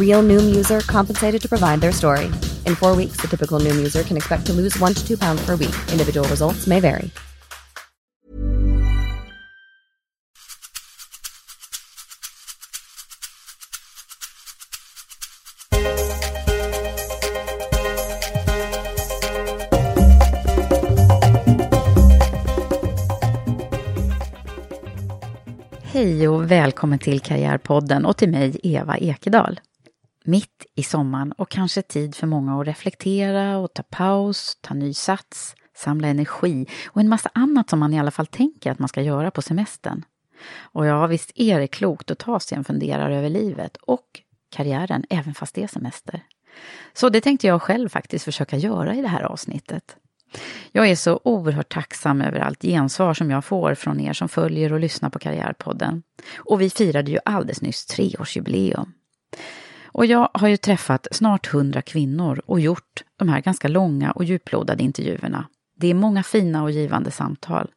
Real Noom user compensated to provide their story. In four weeks, the typical Noom user can expect to lose one to two pounds per week. Individual results may vary. Hej och välkommen till Karriärpodden och till mig Eva Ekedal. Mitt i sommaren och kanske tid för många att reflektera och ta paus, ta ny sats, samla energi och en massa annat som man i alla fall tänker att man ska göra på semestern. Och ja, visst är det klokt att ta sig en funderare över livet och karriären även fast det är semester. Så det tänkte jag själv faktiskt försöka göra i det här avsnittet. Jag är så oerhört tacksam över allt gensvar som jag får från er som följer och lyssnar på Karriärpodden. Och vi firade ju alldeles nyss treårsjubileum. Och jag har ju träffat snart hundra kvinnor och gjort de här ganska långa och djuplodade intervjuerna. Det är många fina och givande samtal.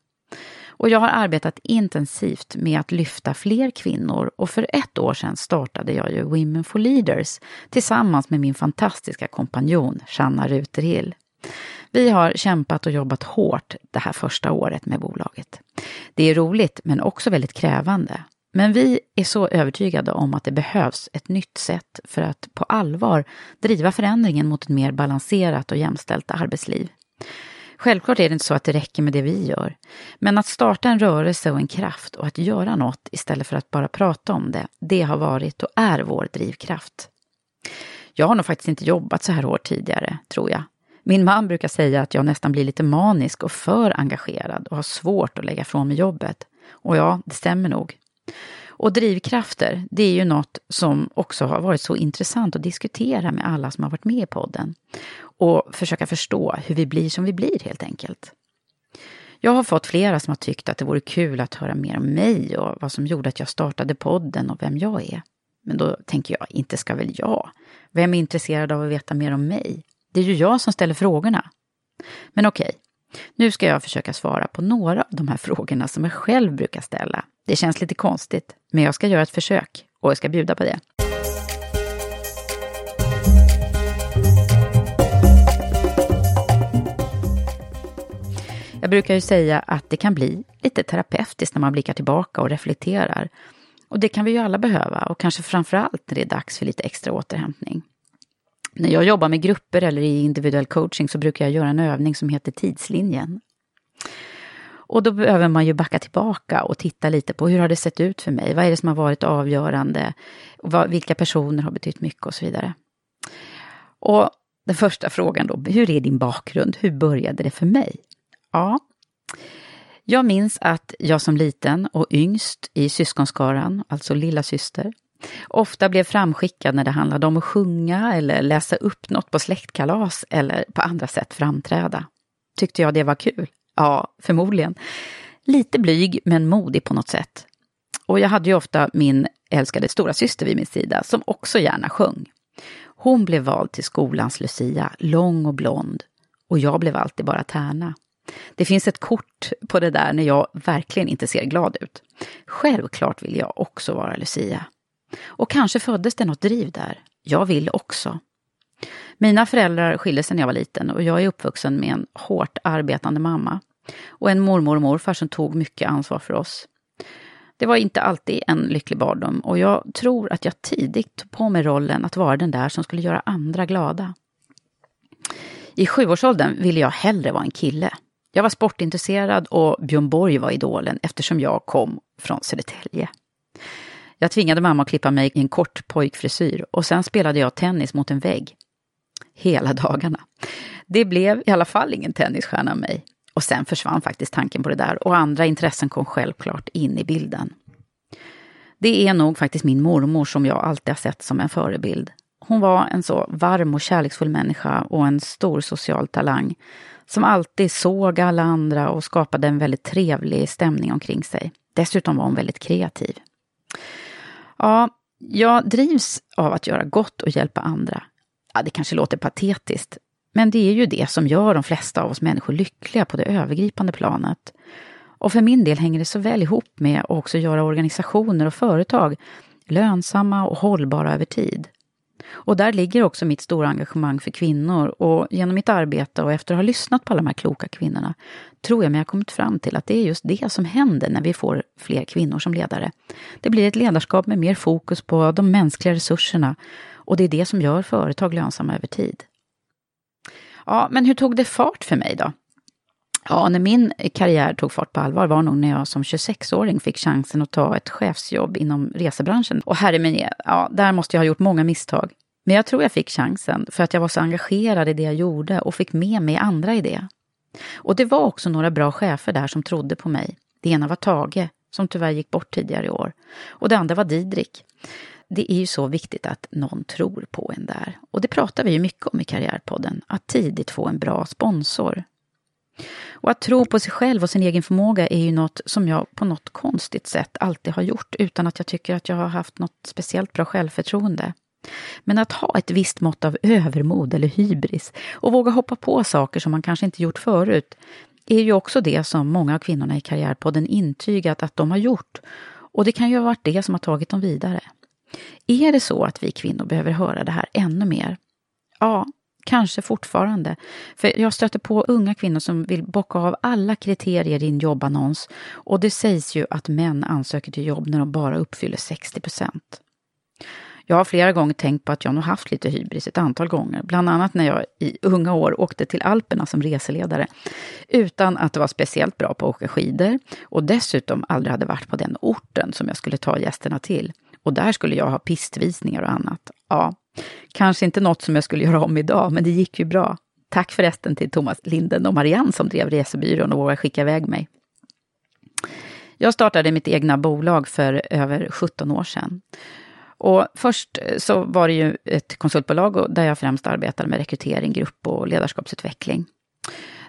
Och jag har arbetat intensivt med att lyfta fler kvinnor och för ett år sedan startade jag ju Women for Leaders tillsammans med min fantastiska kompanjon Shanna Ruterhill. Vi har kämpat och jobbat hårt det här första året med bolaget. Det är roligt men också väldigt krävande. Men vi är så övertygade om att det behövs ett nytt sätt för att på allvar driva förändringen mot ett mer balanserat och jämställt arbetsliv. Självklart är det inte så att det räcker med det vi gör, men att starta en rörelse och en kraft och att göra något istället för att bara prata om det, det har varit och är vår drivkraft. Jag har nog faktiskt inte jobbat så här hårt tidigare, tror jag. Min man brukar säga att jag nästan blir lite manisk och för engagerad och har svårt att lägga från mig jobbet. Och ja, det stämmer nog. Och drivkrafter, det är ju något som också har varit så intressant att diskutera med alla som har varit med i podden. Och försöka förstå hur vi blir som vi blir helt enkelt. Jag har fått flera som har tyckt att det vore kul att höra mer om mig och vad som gjorde att jag startade podden och vem jag är. Men då tänker jag, inte ska väl jag? Vem är intresserad av att veta mer om mig? Det är ju jag som ställer frågorna. Men okej, nu ska jag försöka svara på några av de här frågorna som jag själv brukar ställa. Det känns lite konstigt, men jag ska göra ett försök och jag ska bjuda på det. Jag brukar ju säga att det kan bli lite terapeutiskt när man blickar tillbaka och reflekterar. Och det kan vi ju alla behöva och kanske framförallt när det är dags för lite extra återhämtning. När jag jobbar med grupper eller i individuell coaching så brukar jag göra en övning som heter tidslinjen. Och då behöver man ju backa tillbaka och titta lite på hur har det sett ut för mig? Vad är det som har varit avgörande? Vad, vilka personer har betytt mycket och så vidare. Och den första frågan då, hur är din bakgrund? Hur började det för mig? Ja, jag minns att jag som liten och yngst i syskonskaran, alltså lilla syster, ofta blev framskickad när det handlade om att sjunga eller läsa upp något på släktkalas eller på andra sätt framträda. Tyckte jag det var kul? Ja, förmodligen. Lite blyg men modig på något sätt. Och jag hade ju ofta min älskade stora syster vid min sida som också gärna sjöng. Hon blev vald till skolans Lucia, lång och blond. Och jag blev alltid bara tärna. Det finns ett kort på det där när jag verkligen inte ser glad ut. Självklart vill jag också vara Lucia. Och kanske föddes det något driv där. Jag vill också. Mina föräldrar skilde sig när jag var liten och jag är uppvuxen med en hårt arbetande mamma och en mormor och morfar som tog mycket ansvar för oss. Det var inte alltid en lycklig barndom och jag tror att jag tidigt tog på mig rollen att vara den där som skulle göra andra glada. I sjuårsåldern ville jag hellre vara en kille. Jag var sportintresserad och Björn Borg var idolen eftersom jag kom från Södertälje. Jag tvingade mamma att klippa mig i en kort pojkfrisyr och sen spelade jag tennis mot en vägg. Hela dagarna. Det blev i alla fall ingen tennisstjärna av mig. Och sen försvann faktiskt tanken på det där och andra intressen kom självklart in i bilden. Det är nog faktiskt min mormor som jag alltid har sett som en förebild. Hon var en så varm och kärleksfull människa och en stor social talang som alltid såg alla andra och skapade en väldigt trevlig stämning omkring sig. Dessutom var hon väldigt kreativ. Ja, jag drivs av att göra gott och hjälpa andra. Ja, det kanske låter patetiskt, men det är ju det som gör de flesta av oss människor lyckliga på det övergripande planet. Och för min del hänger det så väl ihop med att också göra organisationer och företag lönsamma och hållbara över tid. Och där ligger också mitt stora engagemang för kvinnor och genom mitt arbete och efter att ha lyssnat på alla de här kloka kvinnorna tror jag mig ha kommit fram till att det är just det som händer när vi får fler kvinnor som ledare. Det blir ett ledarskap med mer fokus på de mänskliga resurserna och det är det som gör företag lönsamma över tid. Ja, men hur tog det fart för mig då? Ja, när min karriär tog fart på allvar var nog när jag som 26-åring fick chansen att ta ett chefsjobb inom resebranschen. Och herre min, ja, där måste jag ha gjort många misstag. Men jag tror jag fick chansen för att jag var så engagerad i det jag gjorde och fick med mig andra i det. Och det var också några bra chefer där som trodde på mig. Det ena var Tage, som tyvärr gick bort tidigare i år. Och det andra var Didrik. Det är ju så viktigt att någon tror på en där. Och det pratar vi ju mycket om i Karriärpodden, att tidigt få en bra sponsor. Och att tro på sig själv och sin egen förmåga är ju något som jag på något konstigt sätt alltid har gjort utan att jag tycker att jag har haft något speciellt bra självförtroende. Men att ha ett visst mått av övermod eller hybris och våga hoppa på saker som man kanske inte gjort förut är ju också det som många av kvinnorna i Karriärpodden intygat att de har gjort. Och det kan ju ha varit det som har tagit dem vidare. Är det så att vi kvinnor behöver höra det här ännu mer? Ja, kanske fortfarande. För jag stöter på unga kvinnor som vill bocka av alla kriterier i en jobbannons och det sägs ju att män ansöker till jobb när de bara uppfyller 60 procent. Jag har flera gånger tänkt på att jag nog haft lite hybris ett antal gånger, bland annat när jag i unga år åkte till Alperna som reseledare, utan att vara speciellt bra på att åka skidor och dessutom aldrig hade varit på den orten som jag skulle ta gästerna till. Och där skulle jag ha pistvisningar och annat. Ja, kanske inte något som jag skulle göra om idag, men det gick ju bra. Tack förresten till Thomas Linden och Marianne som drev resebyrån och vågade skicka iväg mig. Jag startade mitt egna bolag för över 17 år sedan. Och först eh, så var det ju ett konsultbolag där jag främst arbetade med rekrytering, grupp och ledarskapsutveckling.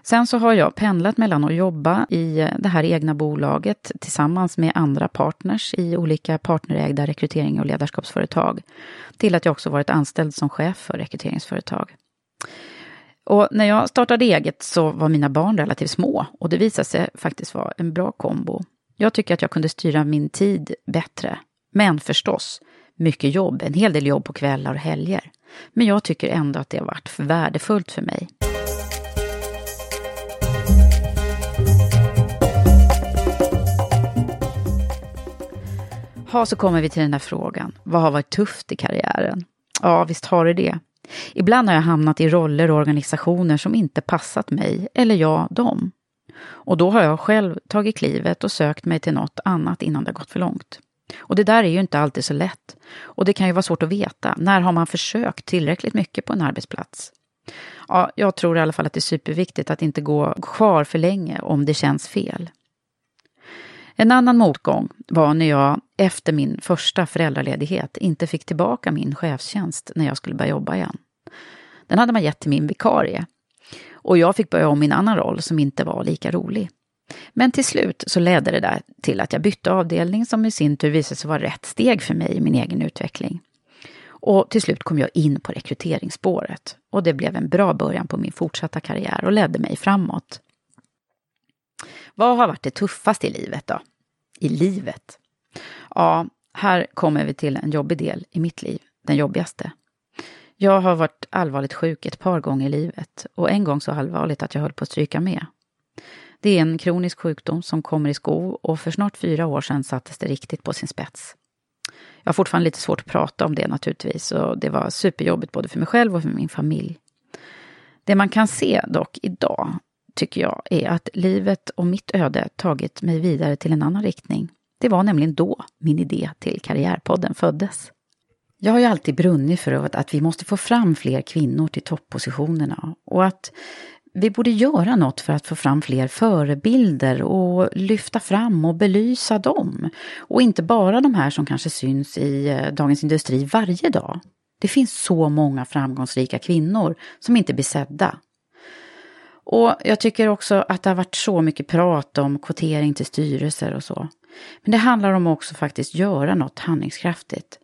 Sen så har jag pendlat mellan att jobba i det här egna bolaget tillsammans med andra partners i olika partnerägda rekrytering och ledarskapsföretag, till att jag också varit anställd som chef för rekryteringsföretag. Och när jag startade eget så var mina barn relativt små och det visade sig faktiskt vara en bra kombo. Jag tycker att jag kunde styra min tid bättre. Men förstås, mycket jobb, en hel del jobb på kvällar och helger. Men jag tycker ändå att det har varit värdefullt för mig. Ha, så kommer vi till den här frågan. Vad har varit tufft i karriären? Ja, visst har det det. Ibland har jag hamnat i roller och organisationer som inte passat mig, eller jag dem. Och då har jag själv tagit klivet och sökt mig till något annat innan det gått för långt. Och det där är ju inte alltid så lätt. Och det kan ju vara svårt att veta. När har man försökt tillräckligt mycket på en arbetsplats? Ja, jag tror i alla fall att det är superviktigt att inte gå kvar för länge om det känns fel. En annan motgång var när jag efter min första föräldraledighet inte fick tillbaka min chefstjänst när jag skulle börja jobba igen. Den hade man gett till min vikarie. Och jag fick börja om i en annan roll som inte var lika rolig. Men till slut så ledde det där till att jag bytte avdelning som i sin tur visade sig vara rätt steg för mig i min egen utveckling. Och till slut kom jag in på rekryteringsspåret och det blev en bra början på min fortsatta karriär och ledde mig framåt. Vad har varit det tuffaste i livet då? I livet? Ja, här kommer vi till en jobbig del i mitt liv, den jobbigaste. Jag har varit allvarligt sjuk ett par gånger i livet och en gång så allvarligt att jag höll på att stryka med. Det är en kronisk sjukdom som kommer i skov och för snart fyra år sedan sattes det riktigt på sin spets. Jag har fortfarande lite svårt att prata om det naturligtvis och det var superjobbigt både för mig själv och för min familj. Det man kan se dock idag, tycker jag, är att livet och mitt öde tagit mig vidare till en annan riktning. Det var nämligen då min idé till Karriärpodden föddes. Jag har ju alltid brunnit för att vi måste få fram fler kvinnor till toppositionerna och att vi borde göra något för att få fram fler förebilder och lyfta fram och belysa dem. Och inte bara de här som kanske syns i eh, Dagens Industri varje dag. Det finns så många framgångsrika kvinnor som inte blir sedda. Och jag tycker också att det har varit så mycket prat om kvotering till styrelser och så. Men det handlar om att också faktiskt göra något handlingskraftigt.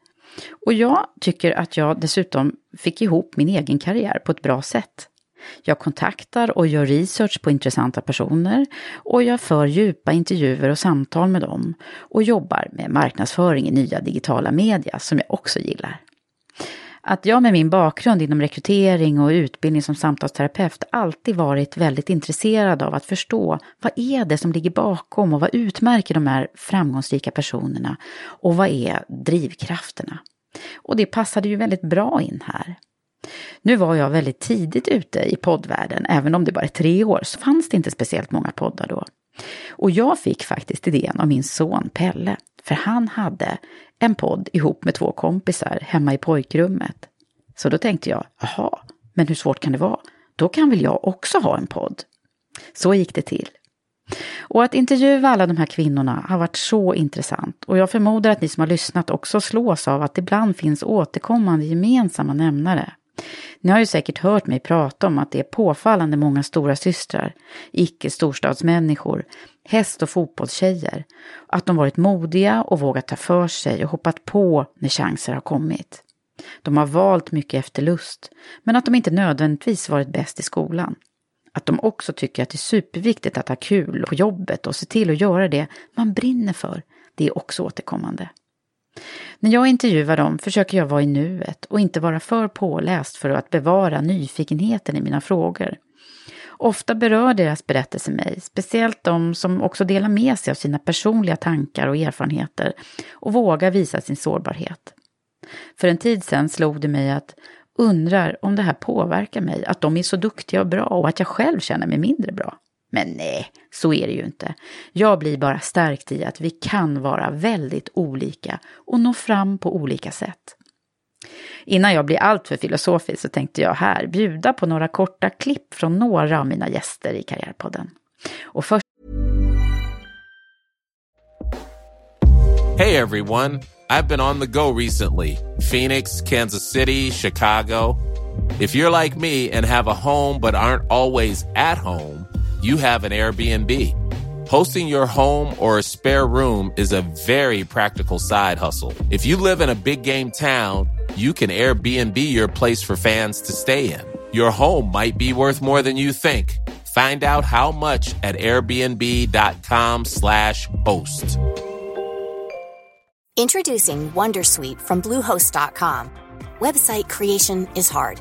Och jag tycker att jag dessutom fick ihop min egen karriär på ett bra sätt. Jag kontaktar och gör research på intressanta personer och jag för djupa intervjuer och samtal med dem och jobbar med marknadsföring i nya digitala media som jag också gillar. Att jag med min bakgrund inom rekrytering och utbildning som samtalsterapeut alltid varit väldigt intresserad av att förstå vad är det som ligger bakom och vad utmärker de här framgångsrika personerna och vad är drivkrafterna? Och det passade ju väldigt bra in här. Nu var jag väldigt tidigt ute i poddvärlden, även om det bara är tre år så fanns det inte speciellt många poddar då. Och jag fick faktiskt idén av min son Pelle, för han hade en podd ihop med två kompisar hemma i pojkrummet. Så då tänkte jag, jaha, men hur svårt kan det vara? Då kan väl jag också ha en podd? Så gick det till. Och att intervjua alla de här kvinnorna har varit så intressant och jag förmodar att ni som har lyssnat också slås av att det ibland finns återkommande gemensamma nämnare. Ni har ju säkert hört mig prata om att det är påfallande många stora systrar, icke storstadsmänniskor, häst och fotbollstjejer. Att de varit modiga och vågat ta för sig och hoppat på när chanser har kommit. De har valt mycket efter lust, men att de inte nödvändigtvis varit bäst i skolan. Att de också tycker att det är superviktigt att ha kul på jobbet och se till att göra det man brinner för, det är också återkommande. När jag intervjuar dem försöker jag vara i nuet och inte vara för påläst för att bevara nyfikenheten i mina frågor. Ofta berör deras berättelser mig, speciellt de som också delar med sig av sina personliga tankar och erfarenheter och vågar visa sin sårbarhet. För en tid sedan slog det mig att undrar om det här påverkar mig, att de är så duktiga och bra och att jag själv känner mig mindre bra. Men nej, så är det ju inte. Jag blir bara stärkt i att vi kan vara väldigt olika och nå fram på olika sätt. Innan jag blir alltför filosofisk så tänkte jag här bjuda på några korta klipp från några av mina gäster i Karriärpodden. Och först... Hej everyone, I've been on the go recently. Phoenix, Kansas City, Chicago. If you're like me and have a home but aren't always at home, you have an Airbnb. Hosting your home or a spare room is a very practical side hustle. If you live in a big game town, you can Airbnb your place for fans to stay in. Your home might be worth more than you think. Find out how much at airbnb.com/slash host. Introducing Wondersuite from Bluehost.com. Website creation is hard.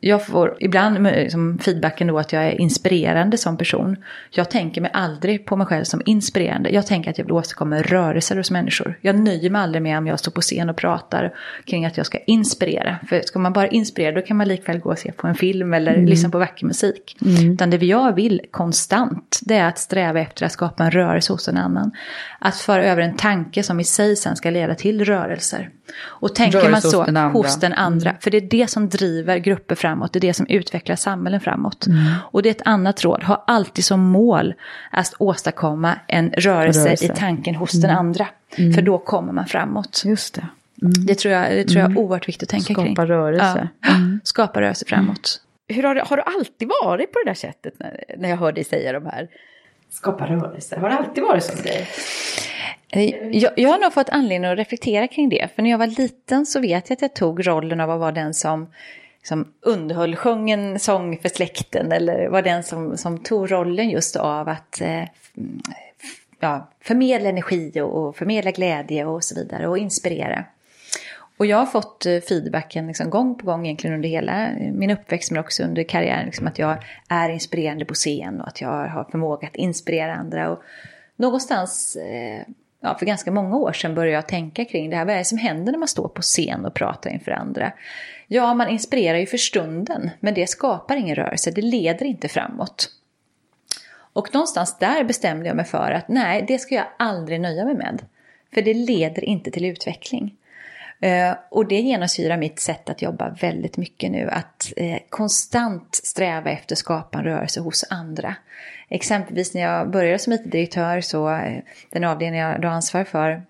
Jag får ibland liksom, feedbacken då att jag är inspirerande som person. Jag tänker mig aldrig på mig själv som inspirerande. Jag tänker att jag vill åstadkomma rörelser hos människor. Jag nöjer mig aldrig med om jag står på scen och pratar kring att jag ska inspirera. För ska man bara inspirera då kan man likväl gå och se på en film eller mm. lyssna på vacker musik. Mm. Utan det jag vill konstant det är att sträva efter att skapa en rörelse hos en annan. Att föra över en tanke som i sig sen ska leda till rörelser. Och tänker Rörelse man så hos den, hos den andra, mm. för det är det som driver grupper framåt, det är det som utvecklar samhällen framåt. Mm. Och det är ett annat råd, ha alltid som mål att åstadkomma en rörelse, rörelse. i tanken hos mm. den andra. Mm. För då kommer man framåt. Just det. Mm. Det tror jag, det tror jag är mm. oerhört viktigt att tänka Skapa kring. Skapa rörelse. Ja. Skapa rörelse framåt. Hur har, har du alltid varit på det där sättet när, när jag hör dig säga de här? Skapa rörelse, har det alltid varit så för dig? Jag, jag har nog fått anledning att reflektera kring det. För när jag var liten så vet jag att jag tog rollen av att vara den som liksom underhöll, sjöng en sång för släkten eller var den som, som tog rollen just av att eh, mm, ja, förmedla energi och, och, förmedla glädje och så vidare och inspirera. Och jag har fått eh, feedbacken liksom gång på gång egentligen under hela eh, min uppväxt men också under karriären. Liksom att jag är inspirerande på scen och att jag har förmåga att inspirera andra. Och någonstans eh, ja, för ganska många år sedan började jag tänka kring det här. Vad är det som händer när man står på scen och pratar inför andra? Ja, man inspirerar ju för stunden, men det skapar ingen rörelse, det leder inte framåt. Och någonstans där bestämde jag mig för att nej, det ska jag aldrig nöja mig med. För det leder inte till utveckling. Eh, och det genomsyrar mitt sätt att jobba väldigt mycket nu. Att eh, konstant sträva efter att skapa en rörelse hos andra. Exempelvis när jag började som IT-direktör så eh, den avdelning jag då ansvar för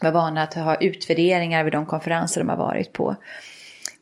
var vana att ha utvärderingar vid de konferenser de har varit på.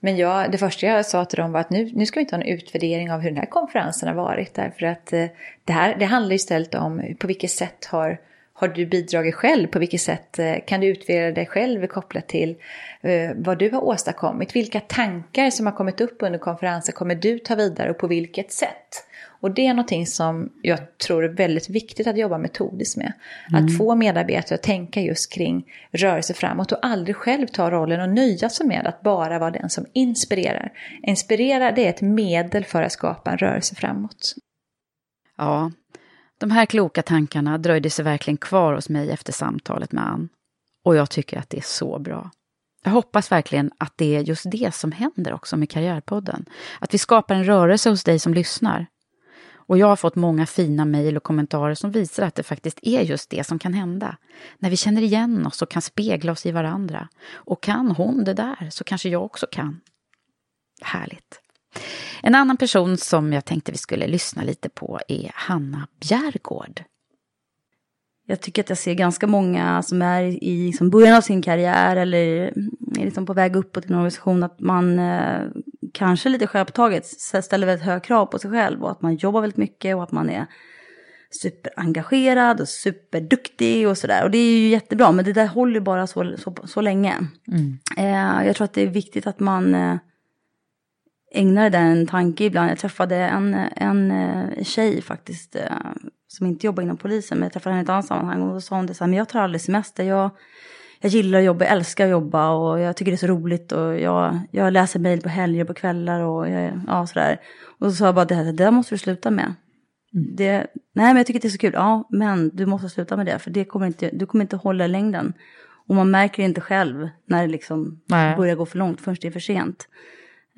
Men jag, det första jag sa till dem var att nu, nu ska vi inte ha en utvärdering av hur den här konferensen har varit. Därför att eh, det här det handlar istället om på vilket sätt har har du bidragit själv? På vilket sätt eh, kan du utvärdera dig själv kopplat till eh, vad du har åstadkommit? Vilka tankar som har kommit upp under konferensen kommer du ta vidare och på vilket sätt? Och det är någonting som jag tror är väldigt viktigt att jobba metodiskt med. Mm. Att få medarbetare att tänka just kring rörelse framåt och aldrig själv ta rollen och nöja sig med att bara vara den som inspirerar. Inspirera det är ett medel för att skapa en rörelse framåt. Ja, de här kloka tankarna dröjde sig verkligen kvar hos mig efter samtalet med Ann. Och jag tycker att det är så bra. Jag hoppas verkligen att det är just det som händer också med Karriärpodden. Att vi skapar en rörelse hos dig som lyssnar. Och jag har fått många fina mejl och kommentarer som visar att det faktiskt är just det som kan hända. När vi känner igen oss och kan spegla oss i varandra. Och kan hon det där så kanske jag också kan. Härligt. En annan person som jag tänkte vi skulle lyssna lite på är Hanna Bjärgård. Jag tycker att jag ser ganska många som är i som början av sin karriär eller är liksom på väg uppåt i en organisation att man eh, kanske lite självpåtaget ställer väldigt höga krav på sig själv och att man jobbar väldigt mycket och att man är superengagerad och superduktig och sådär. Och det är ju jättebra, men det där håller bara så, så, så länge. Mm. Eh, jag tror att det är viktigt att man eh, ägnar det en tanke ibland. Jag träffade en, en eh, tjej faktiskt eh, som inte jobbar inom polisen, men jag träffade henne i ett annat sammanhang och då sa hon det så här, men jag tar aldrig semester. Jag, jag gillar att jobba, jag älskar att jobba och jag tycker det är så roligt och jag, jag läser mejl på helger och på kvällar och jag, ja, sådär. Och så sa jag bara, det, här, det där måste du sluta med. Mm. Det, nej men jag tycker det är så kul, ja men du måste sluta med det för det kommer inte, du kommer inte hålla i längden. Och man märker inte själv när det liksom börjar gå för långt förrän det är för sent.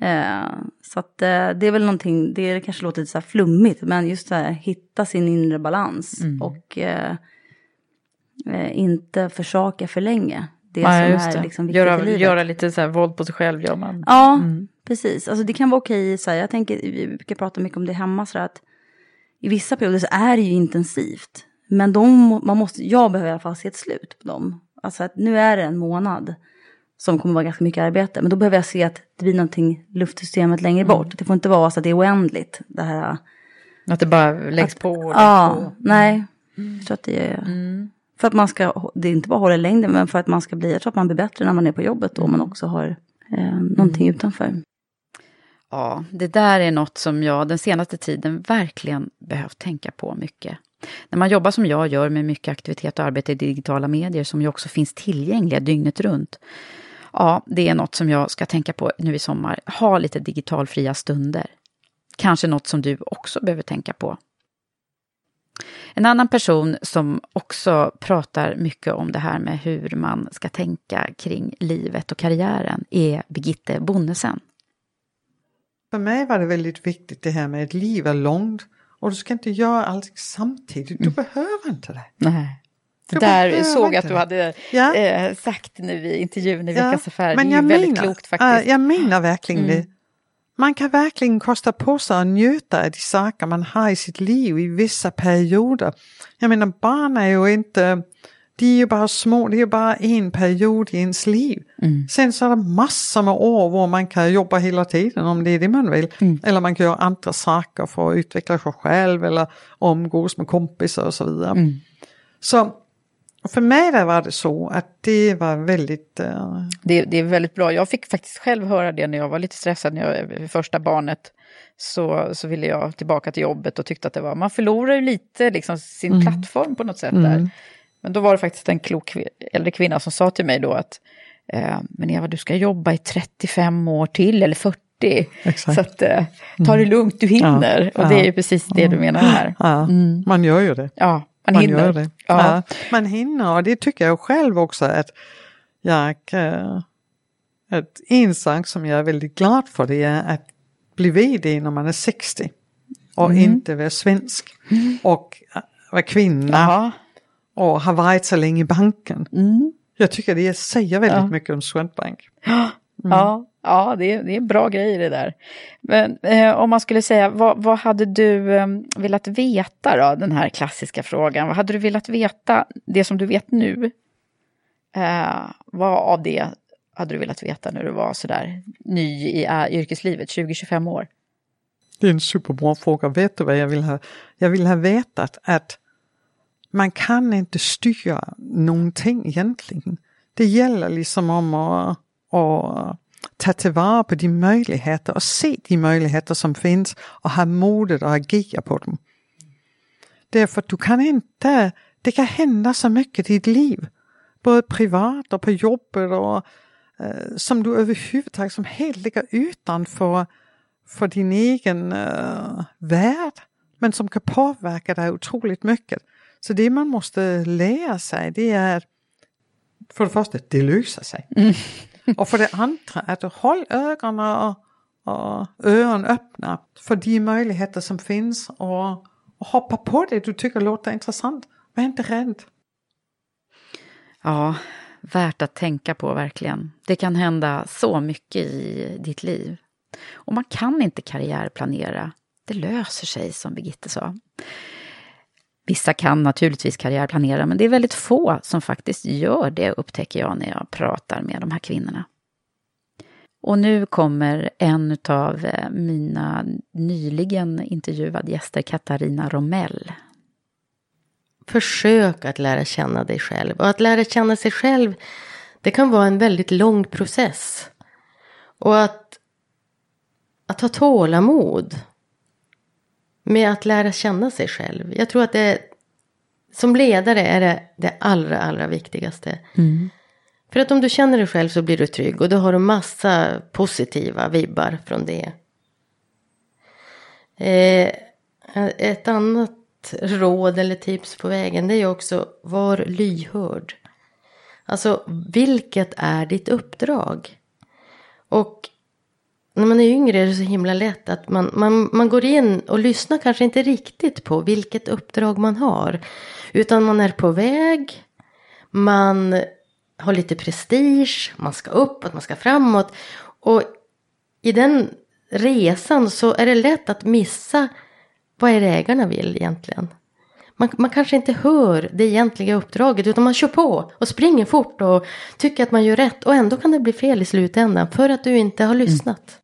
Eh, så att eh, det är väl någonting, det kanske låter lite så här flummigt, men just det här hitta sin inre balans Mm. och eh, eh, inte försaka för länge. Det Ja, som just är det. liksom viktigt göra, i livet. göra lite så här våld på sig själv gör man. Ja, Mm. precis. Alltså det kan vara okej, så här, jag tänker, vi brukar prata mycket om det hemma, så att i vissa perioder så är det ju intensivt. Men de, man måste, jag behöver i alla fall se ett slut på dem. Alltså att nu är det en månad som kommer vara ganska mycket arbete. Men då behöver jag se att det blir någonting luftsystemet längre Mm. bort. Det får inte vara så att det är oändligt. Det här, Att det bara läggs på och läggs ja, på. nej. Jag tror att det är... För att man ska, det är inte bara hålla längden, men för att man ska bli, jag tror att man blir bättre när man är på jobbet och man också har eh, någonting utanför. Ja, det där är något som jag den senaste tiden verkligen behövt tänka på mycket. När man jobbar som jag gör med mycket aktivitet och arbete i digitala medier som ju också finns tillgängliga dygnet runt. Ja, det är något som jag ska tänka på nu i sommar. Ha lite digitalfria stunder. Kanske något som du också behöver tänka på. En annan person som också pratar mycket om det här med hur man ska tänka kring livet och karriären är Birgitte Bonnesen. För mig var det väldigt viktigt det här med att liv är långt och du ska inte göra allting samtidigt. Du behöver inte det. Nej. Du Det där såg jag att du hade Ja. eh, sagt nu i intervjun i Ja, Veckans Affär. men det är jag ju väldigt menar- klokt faktiskt. äh, jag menar verkligen Mm. det. Man kan verkligen kosta på sig att njuta av de saker man har i sitt liv i vissa perioder. Jag menar barn är ju inte, de är ju bara små, det är ju bara en period i ens liv. Mm. Sen så är det massor med år hvor man kan jobba hela tiden om det är det man vill. Mm. Eller man kan göra andra saker för att utveckla sig själv eller umgås med kompisar och så vidare. Mm. Så för mig var det så att det var väldigt eh, Det, det är väldigt bra. Jag fick faktiskt själv höra det när jag var lite stressad när jag första barnet. Så, så ville jag tillbaka till jobbet och tyckte att det var, man förlorar ju lite liksom sin Mm. plattform på något sätt Mm. där. Men då var det faktiskt en klok äldre kvinna som sa till mig då att eh, men Eva du ska jobba i 35 år till eller 40. Exakt. Så att, eh, ta det lugnt, du hinner. Ja, och det är ja, ju precis det du menar här. Ja, man gör ju det. Ja, man, hinner. Gör det. Ja. Ja. man hinner och det tycker jag själv också att jag, att en sak som jag är väldigt glad för det är att bli vd när man är 60 och Mm. inte vara svensk och eh, vara kvinna och ha varit så länge i banken. Jag tycker det säger väldigt Ja. mycket om Swedbank. Ja, ja det, är, det är bra grejer det där. Men eh, om man skulle säga, vad, vad hade du eh, velat veta då, den här klassiska frågan? Vad hade du velat veta, det som du vet nu? Eh, vad av det hade du velat veta när du var sådär ny i äh, yrkeslivet, 20-25 år? Det är en superbra fråga. Vet du vad jag vill ha? Jag vill ha vetat att man kan inte styra någonting egentligen. Det gäller liksom om att, att ta tillvara på de möjligheter och se de möjligheter som finns och ha modet att agera på dem. Därför att du kan inte, det kan hända så mycket i ditt liv. Både privat och på jobbet och øh, eh, som du överhuvudtaget som helt ligger utanför för din egen øh, uh, värld. Men som kan påverka dig otroligt mycket. Så det man måste lära sig det är att för det första, det löser sig. Mm och för det andra att håll ögonen och, och öron öppna för de möjligheter som finns och, och hoppa på det du tycker låter intressant. Var inte rädd. Ja, värt att tänka på verkligen. Det kan hända så mycket i ditt liv. Och man kan inte karriärplanera. Det löser sig, som Birgitte sa. Vissa kan naturligtvis karriärplanera, men det är väldigt få som faktiskt gör det, upptäcker jag när jag pratar med de här kvinnorna. Och nu kommer en av eh, mina nyligen intervjuade gäster, Katarina Romell. Försök att lära känna dig själv. Och att lära känna sig själv, det kan vara en väldigt lång process. Och att, att ha tålamod med att lära känna sig själv. Jag tror att det som ledare är det det allra, allra viktigaste. Mm. För att om du känner dig själv så blir du trygg och då har du massa positiva vibbar från det. Eh, ett annat råd eller tips på vägen det är också var lyhörd. Alltså vilket är ditt uppdrag? Och när man är yngre är det så himla lätt att man, man, man går in och lyssnar kanske inte riktigt på vilket uppdrag man har. Utan man är på väg, man har lite prestige, man ska uppåt, man ska framåt. Och i den resan så är det lätt att missa vad är det ägarna vill egentligen. Man, man kanske inte hör det egentliga uppdraget utan man kör på och springer fort och tycker att man gör rätt och ändå kan det bli fel i slutändan för att du inte har lyssnat.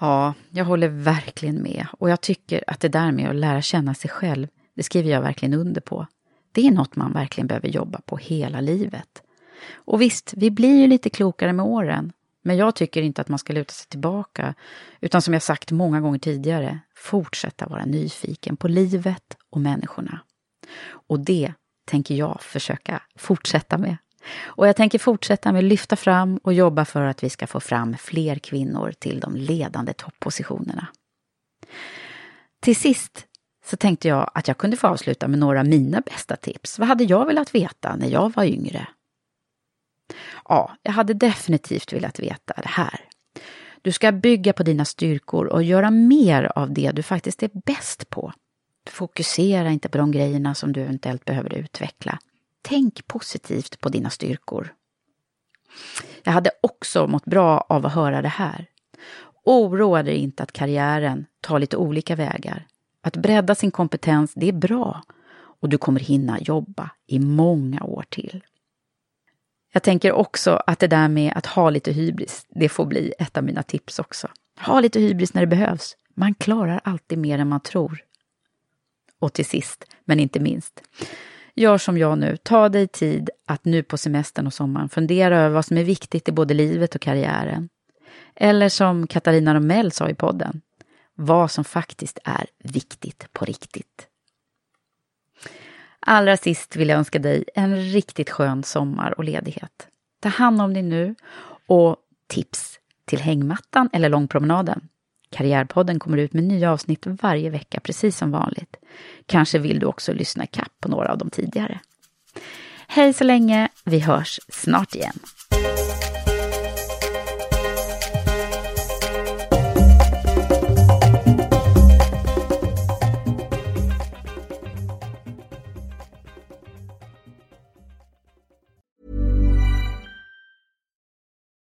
Ja, jag håller verkligen med. Och jag tycker att det där med att lära känna sig själv, det skriver jag verkligen under på. Det är något man verkligen behöver jobba på hela livet. Och visst, vi blir ju lite klokare med åren. Men jag tycker inte att man ska luta sig tillbaka, utan som jag sagt många gånger tidigare, fortsätta vara nyfiken på livet och människorna. Och det tänker jag försöka fortsätta med. Och jag tänker fortsätta med att lyfta fram och jobba för att vi ska få fram fler kvinnor till de ledande toppositionerna. Till sist så tänkte jag att jag kunde få avsluta med några av mina bästa tips. Vad hade jag velat veta när jag var yngre? Ja, jag hade definitivt velat veta det här. Du ska bygga på dina styrkor och göra mer av det du faktiskt är bäst på. Fokusera inte på de grejerna som du eventuellt behöver utveckla. Tänk positivt på dina styrkor. Jag hade också mått bra av att höra det här. Oroa dig inte att karriären tar lite olika vägar. Att bredda sin kompetens, det är bra och du kommer hinna jobba i många år till. Jag tänker också att det där med att ha lite hybris, det får bli ett av mina tips också. Ha lite hybris när det behövs. Man klarar alltid mer än man tror. Och till sist, men inte minst, gör som jag nu. Ta dig tid att nu på semestern och sommaren fundera över vad som är viktigt i både livet och karriären. Eller som Katarina Romell sa i podden, vad som faktiskt är viktigt på riktigt. Allra sist vill jag önska dig en riktigt skön sommar och ledighet. Ta hand om dig nu och tips till hängmattan eller långpromenaden. Karriärpodden kommer ut med nya avsnitt varje vecka, precis som vanligt. Kanske vill du också lyssna kapp på några av de tidigare. Hej så länge, vi hörs snart igen.